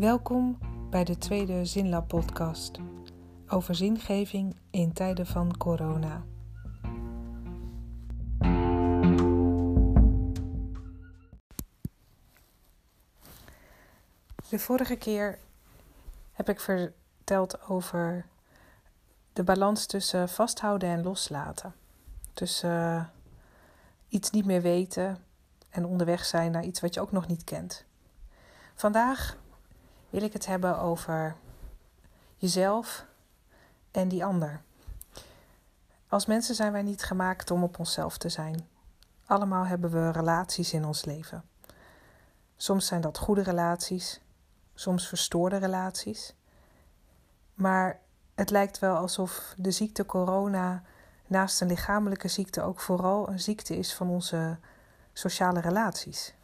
Welkom bij de tweede Zinlab podcast over zingeving in tijden van corona. De vorige keer heb ik verteld over de balans tussen vasthouden en loslaten. Tussen iets niet meer weten en onderweg zijn naar iets wat je ook nog niet kent. Vandaag wil ik het hebben over jezelf en die ander. Als mensen zijn wij niet gemaakt om op onszelf te zijn. Allemaal hebben we relaties in ons leven. Soms zijn dat goede relaties, soms verstoorde relaties. Maar het lijkt wel alsof de ziekte corona naast een lichamelijke ziekte ook vooral een ziekte is van onze sociale relaties.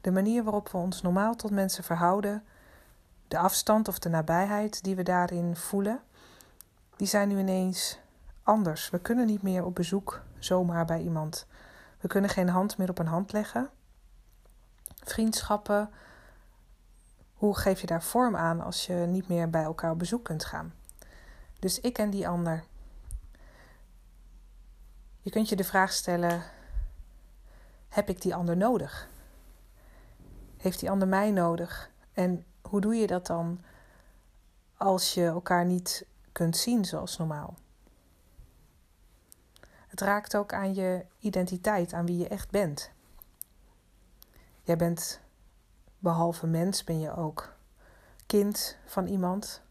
De manier waarop we ons normaal tot mensen verhouden, de afstand of de nabijheid die we daarin voelen, die zijn nu ineens anders. We kunnen niet meer op bezoek zomaar bij iemand. We kunnen geen hand meer op een hand leggen. Vriendschappen, hoe geef je daar vorm aan als je niet meer bij elkaar op bezoek kunt gaan? Dus ik en die ander. Je kunt je de vraag stellen: heb ik die ander nodig? Heeft die ander mij nodig? En hoe doe je dat dan als je elkaar niet kunt zien zoals normaal? Het raakt ook aan je identiteit, aan wie je echt bent. Jij bent behalve mens, ben je ook kind van iemand.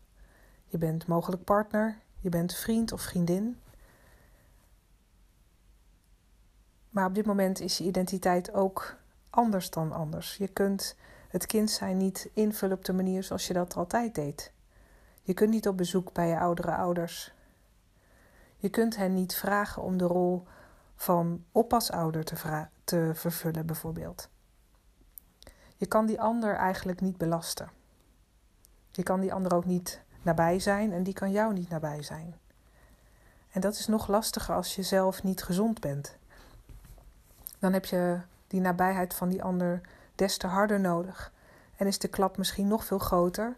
Je bent mogelijk partner, je bent vriend of vriendin. Maar op dit moment is je identiteit ook anders dan anders. Je kunt het kind zijn niet invullen op de manier zoals je dat altijd deed. Je kunt niet op bezoek bij je oudere ouders. Je kunt hen niet vragen om de rol van oppasouder te, vervullen, bijvoorbeeld. Je kan die ander eigenlijk niet belasten. Je kan die ander ook niet nabij zijn en die kan jou niet nabij zijn. En dat is nog lastiger als je zelf niet gezond bent. Dan heb je die nabijheid van die ander des te harder nodig. En is de klap misschien nog veel groter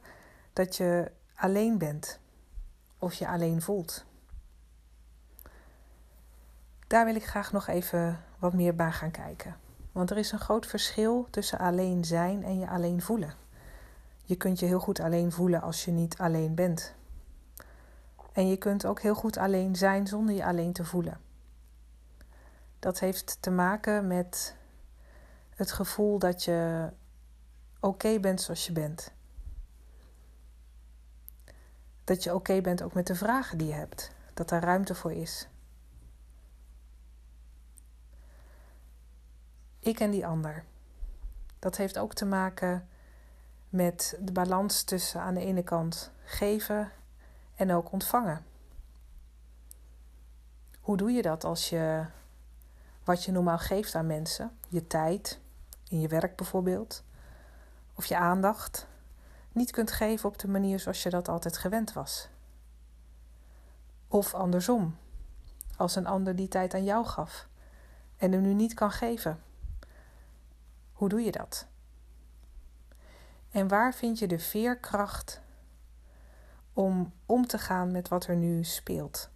dat je alleen bent of je alleen voelt. Daar wil ik graag nog even wat meer bij gaan kijken. Want er is een groot verschil tussen alleen zijn en je alleen voelen. Je kunt je heel goed alleen voelen als je niet alleen bent. En je kunt ook heel goed alleen zijn zonder je alleen te voelen. Dat heeft te maken met het gevoel dat je oké bent zoals je bent. Dat je oké bent ook met de vragen die je hebt. Dat daar ruimte voor is. Ik en die ander. Dat heeft ook te maken met de balans tussen aan de ene kant geven en ook ontvangen. Hoe doe je dat als je wat je normaal geeft aan mensen, je tijd, in je werk bijvoorbeeld, of je aandacht, niet kunt geven op de manier zoals je dat altijd gewend was? Of andersom, als een ander die tijd aan jou gaf en hem nu niet kan geven. Hoe doe je dat? En waar vind je de veerkracht om om te gaan met wat er nu speelt?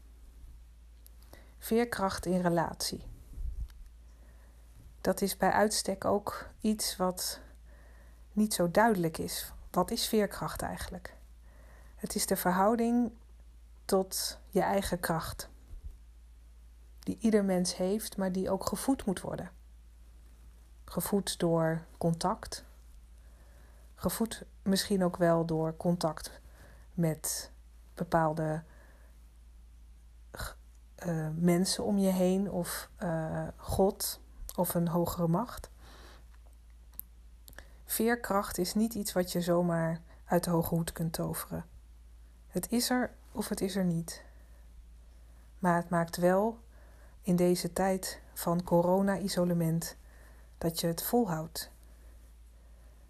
Veerkracht in relatie. Dat is bij uitstek ook iets wat niet zo duidelijk is. Wat is veerkracht eigenlijk? Het is de verhouding tot je eigen kracht. Die ieder mens heeft, maar die ook gevoed moet worden. Gevoed door contact, gevoed misschien ook wel door contact met bepaalde uh, mensen om je heen of uh, God of een hogere macht. Veerkracht is niet iets wat je zomaar uit de hoge hoed kunt toveren. Het is er of het is er niet. Maar het maakt wel in deze tijd van corona-isolement dat je het volhoudt.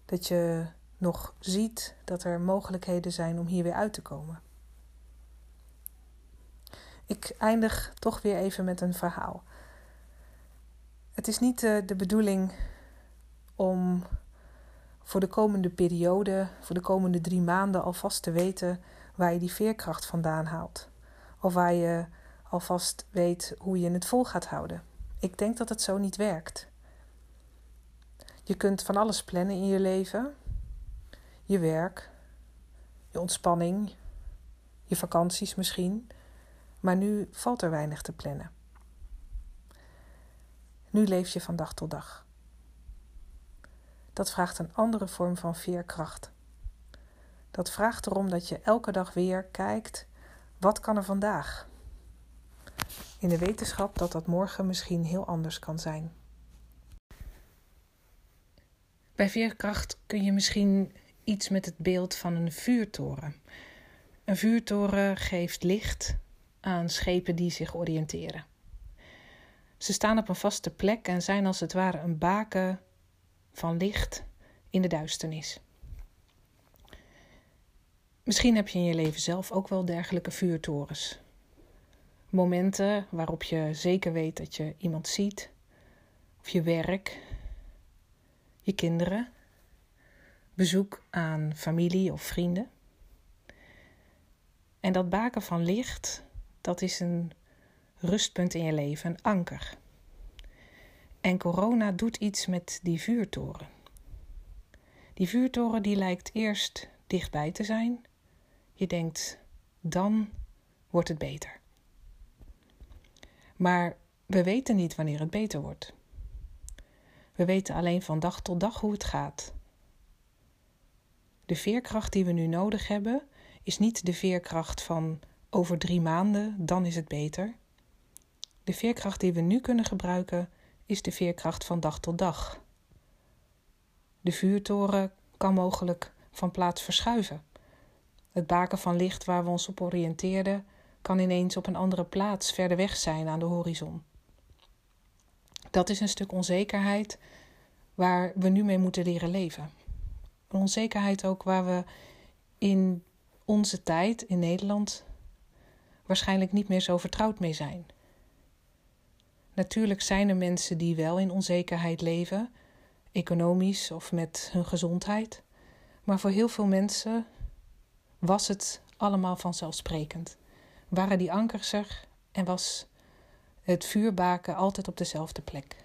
Dat je nog ziet dat er mogelijkheden zijn om hier weer uit te komen. Ik eindig toch weer even met een verhaal. Het is niet de, de bedoeling om voor de komende periode, voor de komende drie maanden alvast te weten waar je die veerkracht vandaan haalt. Of waar je alvast weet hoe je het vol gaat houden. Ik denk dat het zo niet werkt. Je kunt van alles plannen in je leven: je werk, je ontspanning, je vakanties misschien. Maar nu valt er weinig te plannen. Nu leef je van dag tot dag. Dat vraagt een andere vorm van veerkracht. Dat vraagt erom dat je elke dag weer kijkt: wat kan er vandaag? In de wetenschap dat dat morgen misschien heel anders kan zijn. Bij veerkracht kun je misschien iets met het beeld van een vuurtoren. Een vuurtoren geeft licht aan schepen die zich oriënteren. Ze staan op een vaste plek en zijn als het ware een baken van licht in de duisternis. Misschien heb je in je leven zelf ook wel dergelijke vuurtorens. Momenten waarop je zeker weet dat je iemand ziet, of je werk, je kinderen, bezoek aan familie of vrienden. En dat baken van licht, dat is een rustpunt in je leven, een anker. En corona doet iets met die vuurtoren. Die vuurtoren die lijkt eerst dichtbij te zijn. Je denkt, dan wordt het beter. Maar we weten niet wanneer het beter wordt. We weten alleen van dag tot dag hoe het gaat. De veerkracht die we nu nodig hebben, is niet de veerkracht van over drie maanden, dan is het beter. De veerkracht die we nu kunnen gebruiken, is de veerkracht van dag tot dag. De vuurtoren kan mogelijk van plaats verschuiven. Het baken van licht waar we ons op oriënteerden, kan ineens op een andere plaats verder weg zijn aan de horizon. Dat is een stuk onzekerheid waar we nu mee moeten leren leven. Een onzekerheid ook waar we in onze tijd in Nederland waarschijnlijk niet meer zo vertrouwd mee zijn. Natuurlijk zijn er mensen die wel in onzekerheid leven, economisch of met hun gezondheid, maar voor heel veel mensen was het allemaal vanzelfsprekend. Waren die ankers er en was het vuurbaken altijd op dezelfde plek.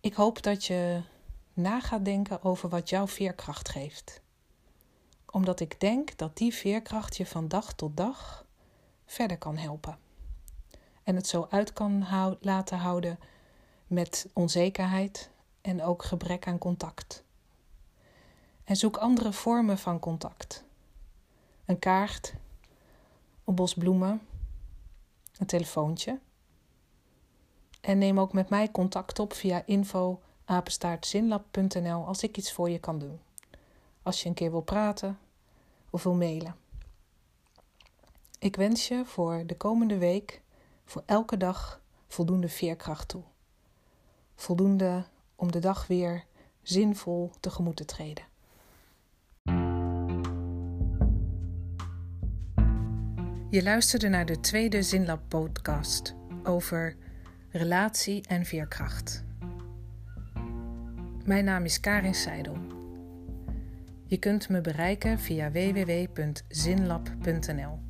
Ik hoop dat je na gaat denken over wat jouw veerkracht geeft. Omdat ik denk dat die veerkracht je van dag tot dag verder kan helpen. En het zo uit kan laten houden met onzekerheid en ook gebrek aan contact. En zoek andere vormen van contact. Een kaart, een bos bloemen, een telefoontje. En neem ook met mij contact op via info apenstaartzinlab.nl als ik iets voor je kan doen. Als je een keer wil praten of wil mailen. Ik wens je voor de komende week, voor elke dag, voldoende veerkracht toe. Voldoende om de dag weer zinvol tegemoet te treden. Je luisterde naar de tweede Zinlab podcast over relatie en veerkracht. Mijn naam is Karin Seidel. Je kunt me bereiken via www.zinlab.nl.